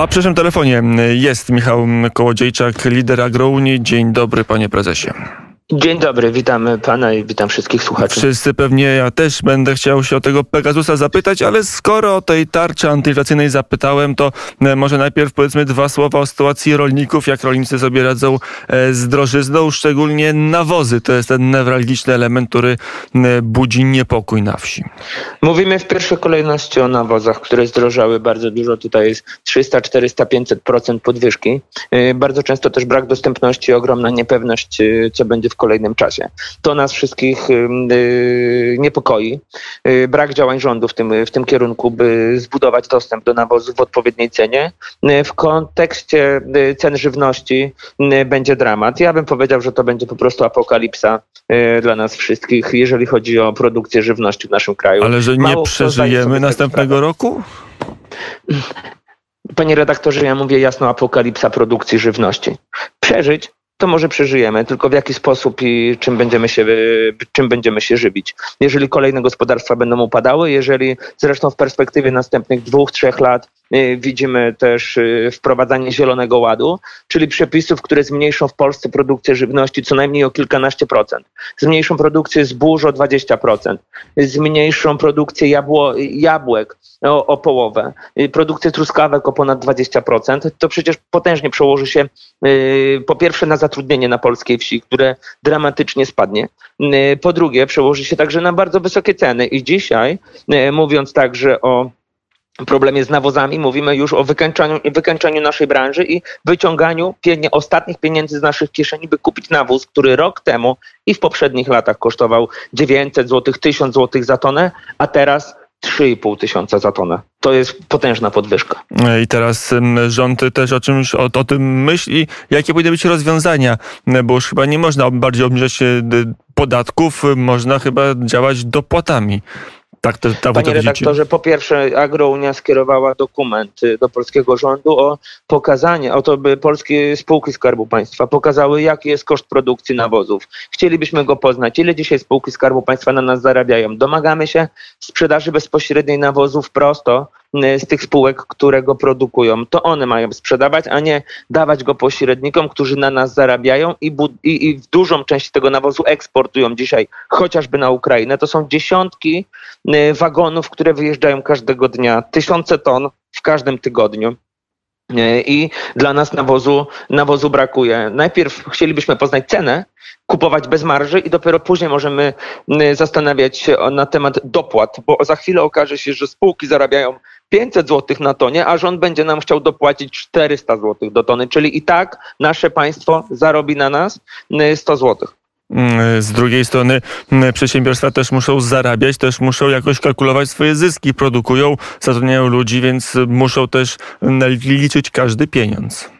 A przy naszym telefonie jest Michał Kołodziejczak, lider Agrounii. Dzień dobry, panie prezesie. Dzień dobry, witam pana i witam wszystkich słuchaczy. Wszyscy pewnie, ja też będę chciał się o tego Pegasusa zapytać, ale skoro o tej tarczy antyinflacyjnej zapytałem, to e, może najpierw powiedzmy dwa słowa o sytuacji rolników, jak rolnicy sobie radzą e, z drożyzną, szczególnie nawozy. To jest ten newralgiczny element, który e, budzi niepokój na wsi. Mówimy w pierwszej kolejności o nawozach, które zdrożały bardzo dużo. Tutaj jest 300, 400, 500% podwyżki. Bardzo często też brak dostępności, ogromna niepewność, co będzie w kolejnym czasie. To nas wszystkich y, niepokoi. Y, brak działań rządu w tym, w tym kierunku, by zbudować dostęp do nawozów w odpowiedniej cenie. Y, w kontekście cen żywności będzie dramat. Ja bym powiedział, że to będzie po prostu apokalipsa dla nas wszystkich, jeżeli chodzi o produkcję żywności w naszym kraju. Ale że nie Mało przeżyjemy następnego roku? Panie redaktorze, ja mówię jasno apokalipsa produkcji żywności. Przeżyć to może przeżyjemy, tylko w jaki sposób i czym będziemy się, czym będziemy się żywić. Jeżeli kolejne gospodarstwa będą upadały, jeżeli zresztą w perspektywie następnych dwóch, trzech lat widzimy też y, wprowadzanie Zielonego Ładu, czyli przepisów, które zmniejszą w Polsce produkcję żywności co najmniej o kilkanaście procent, zmniejszą produkcję zbóż o 20%, zmniejszą produkcję jabło, jabłek o, o połowę, y, produkcję truskawek o ponad 20%, to przecież potężnie przełoży się po pierwsze na zatrudnienie na polskiej wsi, które dramatycznie spadnie. Y, po drugie, przełoży się także na bardzo wysokie ceny. I dzisiaj, y, mówiąc także o problemie z nawozami, mówimy już o wykańczaniu, wykańczaniu naszej branży i wyciąganiu pienie, ostatnich pieniędzy z naszych kieszeni, by kupić nawóz, który rok temu i w poprzednich latach kosztował 900 zł, 1000 zł za tonę, a teraz 3,5 tysiąca za tonę. To jest potężna podwyżka. I teraz rząd też o czymś o, o tym myśli. Jakie powinny być rozwiązania? Bo już chyba nie można bardziej obniżać podatków, można chyba działać dopłatami. Tak, Panie redaktorze, po pierwsze Agrounia skierowała dokument do polskiego rządu o pokazanie, o to, by polskie spółki Skarbu Państwa pokazały, jaki jest koszt produkcji nawozów. Chcielibyśmy go poznać, ile dzisiaj spółki Skarbu Państwa na nas zarabiają. Domagamy się sprzedaży bezpośredniej nawozów prosto z tych spółek, które go produkują. To one mają sprzedawać, a nie dawać go pośrednikom, którzy na nas zarabiają i, i, i w dużą część tego nawozu eksportują dzisiaj chociażby na Ukrainę. To są dziesiątki Y, wagonów, które wyjeżdżają każdego dnia, tysiące ton w każdym tygodniu. Y, I dla nas nawozu, nawozu brakuje. Najpierw chcielibyśmy poznać cenę, kupować bez marży i dopiero później możemy y, zastanawiać się na temat dopłat, bo za chwilę okaże się, że spółki zarabiają 500 zł na tonie, a rząd będzie nam chciał dopłacić 400 zł do tony, czyli i tak nasze państwo zarobi na nas 100 złotych. Mm, z drugiej strony mm, przedsiębiorstwa też muszą zarabiać, też muszą jakoś kalkulować swoje zyski, produkują, zatrudniają ludzi, więc muszą też liczyć każdy pieniądz.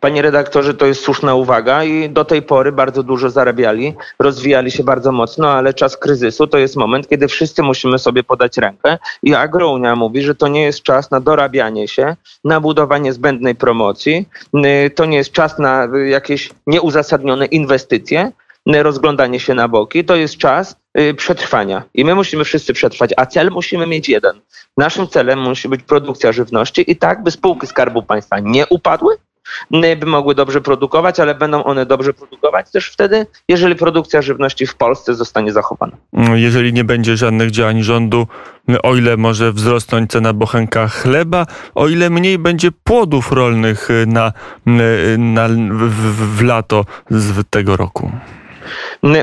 Panie redaktorze, to jest słuszna uwaga i do tej pory bardzo dużo zarabiali, rozwijali się bardzo mocno, ale czas kryzysu to jest moment, kiedy wszyscy musimy sobie podać rękę i Agrounia mówi, że to nie jest czas na dorabianie się, na budowanie zbędnej promocji, to nie jest czas na jakieś nieuzasadnione inwestycje, rozglądanie się na boki, to jest czas y, przetrwania. I my musimy wszyscy przetrwać, a cel musimy mieć jeden. Naszym celem musi być produkcja żywności i tak, by spółki Skarbu Państwa nie upadły, y, by mogły dobrze produkować, ale będą one dobrze produkować też wtedy, jeżeli produkcja żywności w Polsce zostanie zachowana. Jeżeli nie będzie żadnych działań rządu, o ile może wzrosnąć cena bochenka chleba, o ile mniej będzie płodów rolnych na, na w, w lato z tego roku.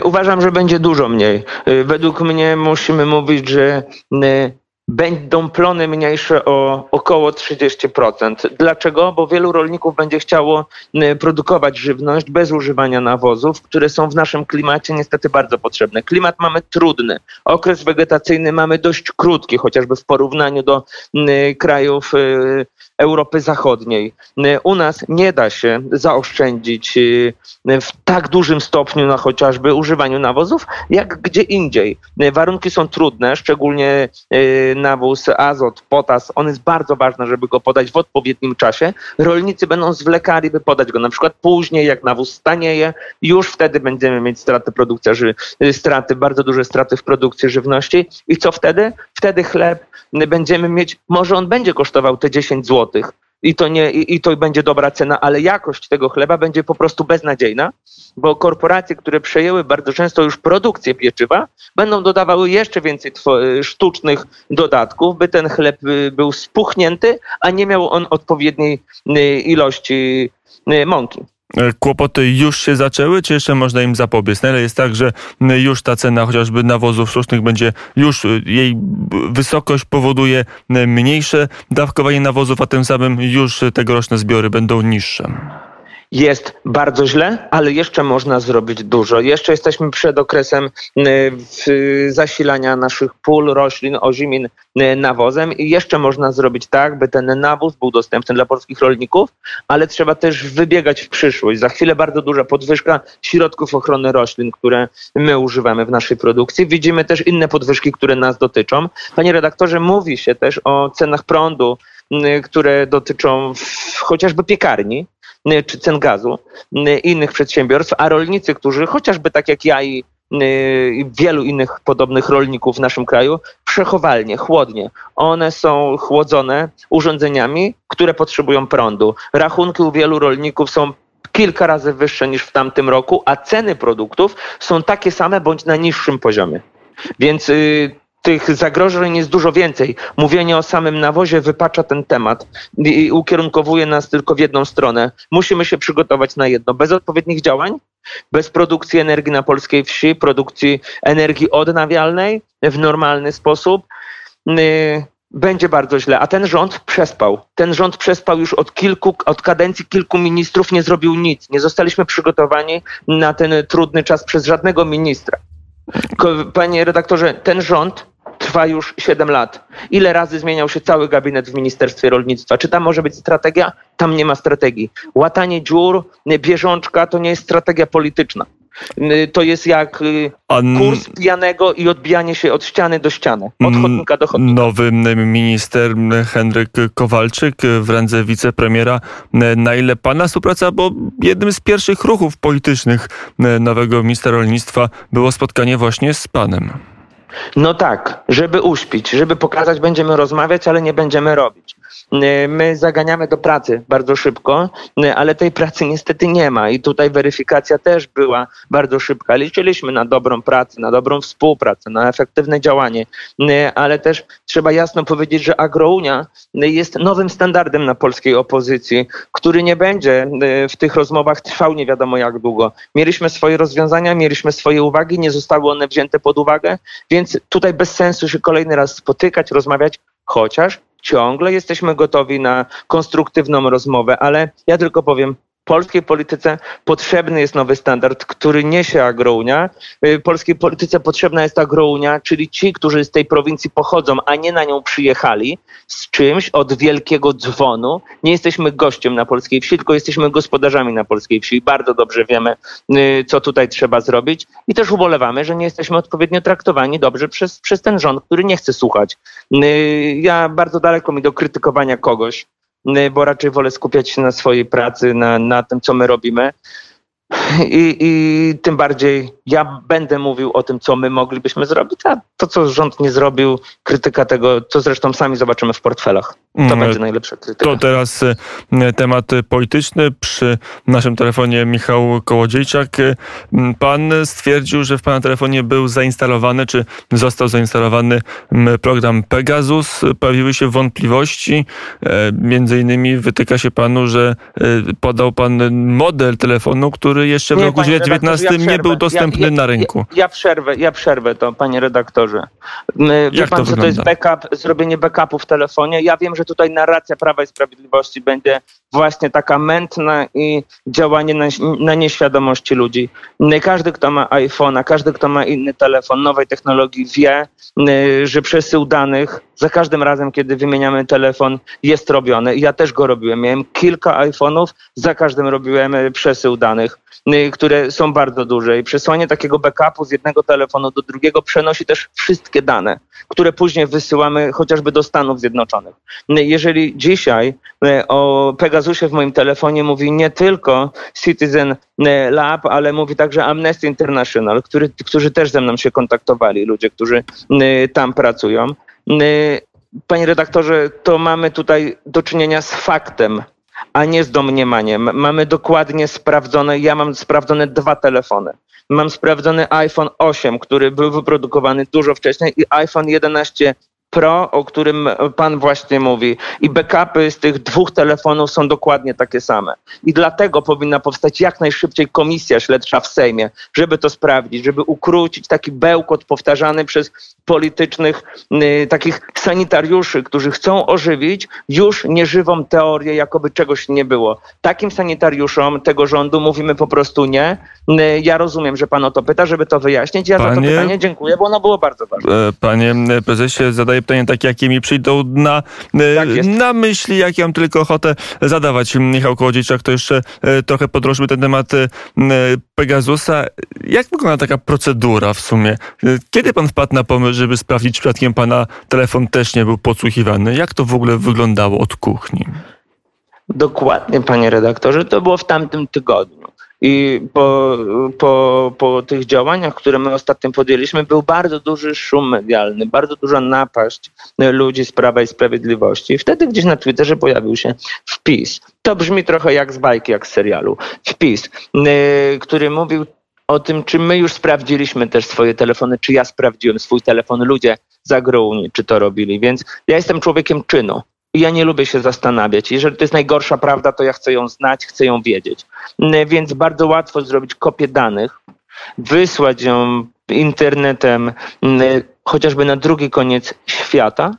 Uważam, że będzie dużo mniej. Y, według mnie musimy mówić, że y, będą plony mniejsze o około 30%. Dlaczego? Bo wielu rolników będzie chciało y, produkować żywność bez używania nawozów, które są w naszym klimacie niestety bardzo potrzebne. Klimat mamy trudny, okres wegetacyjny mamy dość krótki, chociażby w porównaniu do krajów Europy Zachodniej. U nas nie da się zaoszczędzić w tak dużym stopniu na chociażby używaniu nawozów, jak gdzie indziej. Warunki są trudne, szczególnie y, nawóz, azot, potas. On jest bardzo ważny, żeby go podać w odpowiednim czasie. Rolnicy będą zwlekali, by podać go na przykład później, jak nawóz stanieje. Już wtedy będziemy mieć straty produkcji, y, straty, bardzo duże straty w produkcji żywności. I co wtedy? Wtedy chleb będziemy mieć, może on będzie kosztował te 10 zł, i to, nie, i, to będzie dobra cena, ale jakość tego chleba będzie po prostu beznadziejna, bo korporacje, które przejęły bardzo często już produkcję pieczywa, będą dodawały jeszcze więcej sztucznych dodatków, by ten chleb y, był spuchnięty, a nie miał on odpowiedniej y, ilości y, mąki. E, kłopoty już się zaczęły, czy jeszcze można im zapobiec? Na ile jest tak, że już ta cena chociażby nawozów sztucznych będzie, już jej wysokość powoduje mniejsze dawkowanie nawozów, a tym samym już tegoroczne zbiory będą niższe? Jest bardzo źle, ale jeszcze można zrobić dużo. Jeszcze jesteśmy przed okresem y, zasilania naszych pól, roślin, ozimin y, nawozem i jeszcze można zrobić tak, by ten nawóz był dostępny dla polskich rolników, ale trzeba też wybiegać w przyszłość. Za chwilę bardzo duża podwyżka środków ochrony roślin, które my używamy w naszej produkcji. Widzimy też inne podwyżki, które nas dotyczą. Panie redaktorze, mówi się też o cenach prądu, y, które dotyczą chociażby piekarni. Y, czy cen gazu y, innych przedsiębiorstw, a rolnicy, którzy chociażby tak jak ja i y, wielu innych podobnych rolników w naszym kraju, przechowalnie, chłodnie. One są chłodzone urządzeniami, które potrzebują prądu. Rachunki u wielu rolników są kilka razy wyższe niż w tamtym roku, a ceny produktów są takie same bądź na niższym poziomie. Więc tych zagrożeń jest dużo więcej. Mówienie o samym nawozie wypacza ten temat i ukierunkowuje nas tylko w jedną stronę. Musimy się przygotować na jedno. Bez odpowiednich działań, bez produkcji energii na polskiej wsi, produkcji energii odnawialnej w normalny sposób, yy, będzie bardzo źle. A ten rząd przespał. Ten rząd przespał już od kilku, od kadencji kilku ministrów, nie zrobił nic. Nie zostaliśmy przygotowani na ten trudny czas przez żadnego ministra. Panie redaktorze, ten rząd trwa już 7 lat. Ile razy zmieniał się cały gabinet w Ministerstwie Rolnictwa? Czy tam może być strategia? Tam nie ma strategii. Łatanie dziur, bieżączka to nie jest strategia polityczna. To jest jak y, kurs pijanego i odbijanie się od ściany do ściany, od chodnika do chodnika. Nowy minister Henryk Kowalczyk w randze wicepremiera. Na ile pana współpraca, bo jednym z pierwszych ruchów politycznych nowego ministra rolnictwa było spotkanie właśnie z panem. No tak, żeby uśpić, żeby pokazać, będziemy rozmawiać, ale nie będziemy robić. Y, my zaganiamy do pracy bardzo szybko, y, ale tej pracy niestety nie ma i tutaj weryfikacja też była bardzo szybka. Liczyliśmy na dobrą pracę, na dobrą współpracę, na efektywne działanie, y, ale też trzeba jasno powiedzieć, że Agrounia jest nowym standardem na polskiej opozycji, który nie będzie w tych rozmowach trwał nie wiadomo jak długo. Mieliśmy swoje rozwiązania, mieliśmy swoje uwagi, nie zostały one wzięte pod uwagę, więc tutaj bez sensu się kolejny raz spotykać, rozmawiać, chociaż ciągle jesteśmy gotowi na konstruktywną rozmowę, ale ja tylko powiem, polskiej polityce potrzebny jest nowy standard, który niesie agrounia. Y, polskiej polityce potrzebna jest agrounia, czyli ci, którzy z tej prowincji pochodzą, a nie na nią przyjechali z czymś od wielkiego dzwonu. Nie jesteśmy gościem na polskiej wsi, tylko jesteśmy gospodarzami na polskiej wsi. Bardzo dobrze wiemy, y, co tutaj trzeba zrobić i też ubolewamy, że nie jesteśmy odpowiednio traktowani dobrze przez, przez ten rząd, który nie chce słuchać. Y, ja bardzo daleko mi do krytykowania kogoś, bo raczej wolę skupiać się na swojej pracy, na, na tym, co my robimy. I, I tym bardziej ja będę mówił o tym, co my moglibyśmy zrobić, a to, co rząd nie zrobił, krytyka tego, co zresztą sami zobaczymy w portfelach. To mm, będzie najlepsza krytyka. To teraz e, temat polityczny. Przy naszym telefonie Michał Kołodziejczak. Pan stwierdził, że w pana telefonie był zainstalowany, czy został zainstalowany program Pegasus. Pojawiły się wątpliwości. E, między innymi wytyka się panu, że podał pan model telefonu, który jeszcze w nie, roku 2019 ja nie był dostępny ja, ja, na rynku. Ja, przerwę, ja przerwę to, panie redaktorze. Wie Jak pan, to co wygląda? to jest backup, zrobienie backupu w telefonie? Ja wiem, że tutaj narracja Prawa i Sprawiedliwości będzie właśnie taka mętna i działanie na, na nieświadomości ludzi. Każdy, kto ma iPhone'a, każdy, kto ma inny telefon nowej technologii wie, y, że przesył danych za każdym razem, kiedy wymieniamy telefon, jest robiony. Ja też go robiłem. Miałem kilka iPhone'ów, za każdym robiłem y, przesył danych, y, które są bardzo duże. I przesłanie takiego backupu z jednego telefonu do drugiego przenosi też wszystkie dane, które później wysyłamy chociażby do Stanów Zjednoczonych. Jeżeli dzisiaj o Pegasusie w moim telefonie mówi nie tylko Citizen Lab, ale mówi także Amnesty International, który, którzy też ze mną się kontaktowali, ludzie, którzy tam pracują. panie redaktorze, to mamy tutaj do czynienia z faktem, a nie z domniemaniem. Mamy dokładnie sprawdzone, ja mam sprawdzone dwa telefony. Mam sprawdzony iPhone 8, który był wyprodukowany dużo wcześniej i iPhone 11 Pro, o którym pan właśnie mówi. I backupy z tych dwóch telefonów są dokładnie takie same. I dlatego powinna powstać jak najszybciej komisja śledcza w Sejmie, żeby to sprawdzić, żeby ukrócić taki bełkot powtarzany przez politycznych y, takich sanitariuszy, którzy chcą ożywić już nieżywą teorię, jakoby czegoś nie było. Takim sanitariuszom tego rządu mówimy po prostu nie. Y, ja rozumiem, że pan o to pyta, żeby to wyjaśnić. Ja Panie... za to pytanie dziękuję, bo ono było bardzo ważne. E, panie prezesie, zadaję pytania takie, jakie mi przyjdą na, e, tak na myśli, jak ja mam tylko ochotę zadawać. Michał Kołodziejczak, to jeszcze e, trochę podróżmy ten temat e, Pegasusa. Jak wygląda taka procedura w sumie? Kiedy pan wpadł na pomysł, żeby sprawdzić, przypadkiem pana telefon też nie był podsłuchiwany? Jak to w ogóle wyglądało od kuchni? Dokładnie, panie redaktorze, to było w tamtym tygodniu. I po, po, po tych działaniach, które my ostatnio podjęliśmy, był bardzo duży szum medialny, bardzo duża napaść ludzi z Prawa i Sprawiedliwości. I wtedy gdzieś na Twitterze pojawił się wpis. To brzmi trochę jak z bajki, jak z serialu. Wpis, yy, który mówił o tym, czy my już sprawdziliśmy też swoje telefony, czy ja sprawdziłem swój telefon, ludzie za czy to robili. Więc ja jestem człowiekiem czynu. Ja nie lubię się zastanawiać. Jeżeli to jest najgorsza prawda, to ja chcę ją znać, chcę ją wiedzieć. Więc bardzo łatwo zrobić kopię danych, wysłać ją internetem chociażby na drugi koniec świata.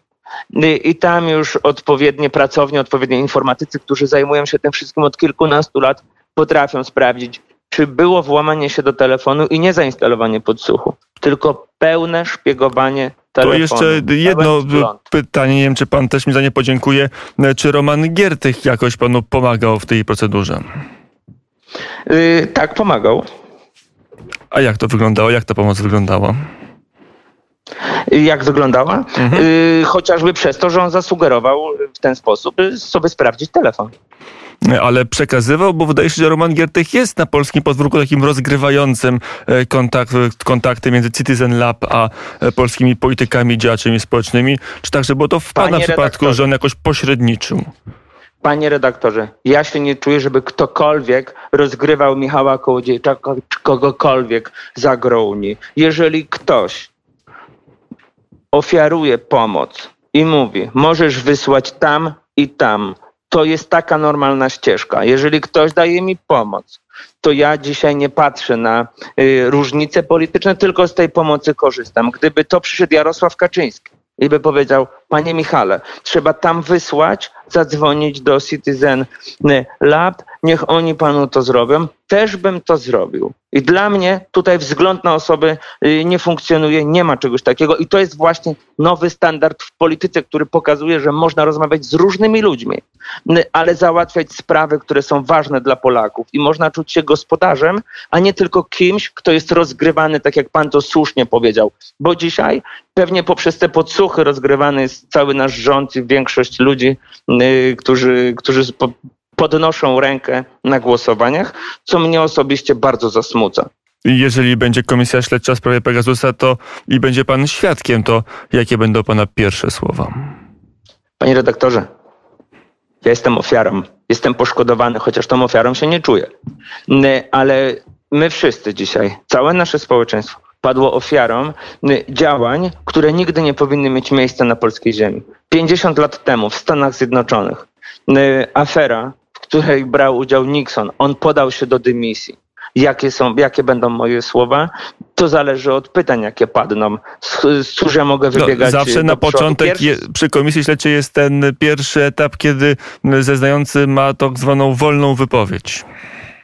I tam już odpowiednie pracownie, odpowiednie informatycy, którzy zajmują się tym wszystkim od kilkunastu lat, potrafią sprawdzić, czy było włamanie się do telefonu i nie zainstalowanie podsłuchu, tylko pełne szpiegowanie To jeszcze jedno pytanie, nie wiem, czy pan też mi za nie podziękuje. Czy Roman Giertych jakoś panu pomagał w tej procedurze? Yy, tak, pomagał. A jak to wyglądało? Jak ta pomoc wyglądała? Jak wyglądała? Mhm. Yy, chociażby przez to, że on zasugerował w ten sposób sobie sprawdzić telefon ale przekazywał, bo wydaje się, że Roman Giertych jest na polskim podwórku takim rozgrywającym e, kontakt, kontakty między Citizen Lab a e, polskimi politykami, działaczami społecznymi. Czy także było to w Panie Pana przypadku, że on jakoś pośredniczył? Panie redaktorze, ja się nie czuję, żeby ktokolwiek rozgrywał Michała Kołodziejczaka czy kogokolwiek za Grouni. Jeżeli ktoś ofiaruje pomoc i mówi, możesz wysłać tam i tam, to jest taka normalna ścieżka. Jeżeli ktoś daje mi pomoc, to ja dzisiaj nie patrzę na y, różnice polityczne, tylko z tej pomocy korzystam. Gdyby to przyszedł Jarosław Kaczyński i by powiedział, panie Michale, trzeba tam wysłać, zadzwonić do Citizen Lab, niech oni panu to zrobią, też bym to zrobił. I dla mnie tutaj wzgląd na osoby y, nie funkcjonuje, nie ma czegoś takiego i to jest właśnie nowy standard w polityce, który pokazuje, że można rozmawiać z różnymi ludźmi, ale załatwiać sprawy, które są ważne dla Polaków i można czuć się gospodarzem, a nie tylko kimś, kto jest rozgrywany, tak jak pan to słusznie powiedział. Bo dzisiaj pewnie poprzez te podsłuchy rozgrywany jest cały nasz rząd i większość ludzi, którzy, którzy podnoszą rękę na głosowaniach, co mnie osobiście bardzo zasmuca. Jeżeli będzie komisja śledcza w sprawie Pegasusa, to i będzie pan świadkiem, to jakie będą pana pierwsze słowa? Panie redaktorze, ja jestem ofiarą. Jestem poszkodowany, chociaż tą ofiarą się nie czuję. Ale my wszyscy dzisiaj, całe nasze społeczeństwo, padło ofiarą działań, które nigdy nie powinny mieć miejsca na polskiej ziemi. 50 lat temu w Stanach Zjednoczonych afera której brał udział Nixon. On podał się do dymisji. Jakie, są, jakie będą moje słowa? To zależy od pytań, jakie padną. Cóż ja mogę no, wybiegać? No, zawsze na początek je, przy komisji śledczej jest ten pierwszy etap, kiedy zeznający ma tak zwaną wolną wypowiedź.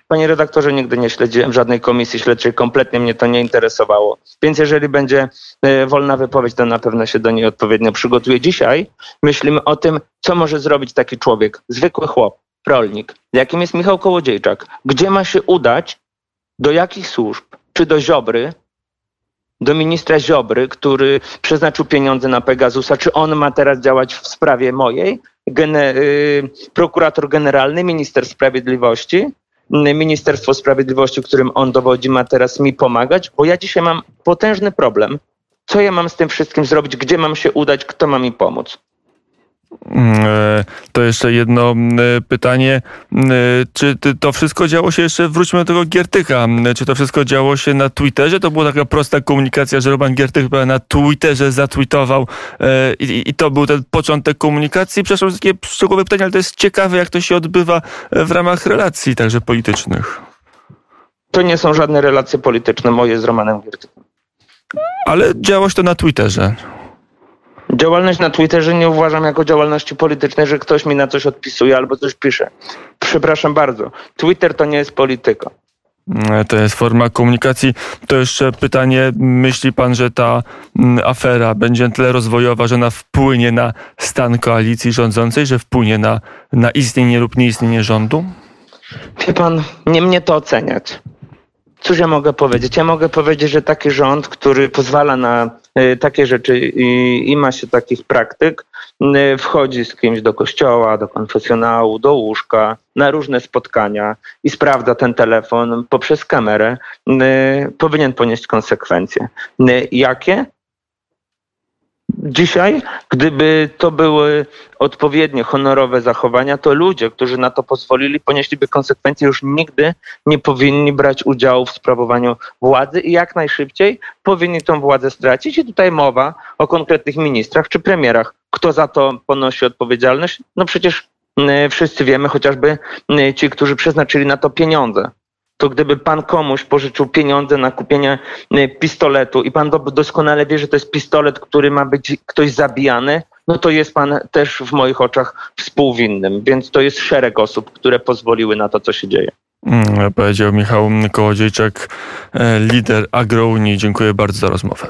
Panie redaktorze, nigdy nie śledziłem żadnej komisji śledczej, kompletnie mnie to nie interesowało. Więc jeżeli będzie e, wolna wypowiedź, to na pewno się do niej odpowiednio przygotuję. Dzisiaj myślimy o tym, co może zrobić taki człowiek, zwykły chłop, rolnik, jakim jest Michał Kołodziejczak, gdzie ma się udać, do jakich służb, czy do Ziobry, do ministra Ziobry, który przeznaczył pieniądze na Pegasusa, czy on ma teraz działać w sprawie mojej, y, prokurator generalny, minister sprawiedliwości, Ministerstwo Sprawiedliwości, którym on dowodzi, ma teraz mi pomagać, bo ja dzisiaj mam potężny problem. Co ja mam z tym wszystkim zrobić? Gdzie mam się udać? Kto ma mi pomóc? E, To jeszcze jedno m, pytanie. M, Czy ty- to wszystko działo się jeszcze, wróćmy do tego Giertycha, czy to wszystko działo się na Twitterze? To była taka prosta komunikacja, że Roman Giertych na Twitterze zatweetował e, i, i to był ten początek komunikacji. Przepraszam za takie szczegółowe pytanie, ale to jest ciekawe, jak to się odbywa e, w ramach relacji także politycznych. To nie są żadne relacje polityczne moje z Romanem Giertychem. Ale działo się to na Twitterze. Działalność na Twitterze nie uważam jako działalności politycznej, że ktoś mi na coś odpisuje albo coś pisze. Przepraszam bardzo. Twitter to nie jest polityka. E, To jest forma komunikacji. To jeszcze pytanie, myśli pan, że ta mm, afera będzie na tyle rozwojowa, że ona wpłynie na stan koalicji rządzącej, że wpłynie na, na istnienie lub nieistnienie rządu? Wie pan, nie mnie to oceniać. Cóż ja mogę powiedzieć? Ja mogę powiedzieć, że taki rząd, który pozwala na y, takie rzeczy i, i ma się takich praktyk, y, wchodzi z kimś do kościoła, do konfesjonału, do łóżka, na różne spotkania i sprawdza ten telefon poprzez kamerę, y, powinien ponieść konsekwencje. Jakie? Dzisiaj, gdyby to były odpowiednie, honorowe zachowania, to ludzie, którzy na to pozwolili, ponieśliby konsekwencje, już nigdy nie powinni brać udziału w sprawowaniu władzy i jak najszybciej powinni tą władzę stracić. I tutaj mowa o konkretnych ministrach czy premierach. Kto za to ponosi odpowiedzialność? No przecież y, wszyscy wiemy, chociażby y, ci, którzy przeznaczyli na to pieniądze to gdyby pan komuś pożyczył pieniądze na kupienie y, pistoletu i pan do, doskonale wie, że to jest pistolet, który ma być ktoś zabijany, no to jest pan też w moich oczach współwinnym. Więc to jest szereg osób, które pozwoliły na to, co się dzieje. Mm, Powiedział Michał Kołodziejczak, e, lider Agrounii. Dziękuję bardzo za rozmowę.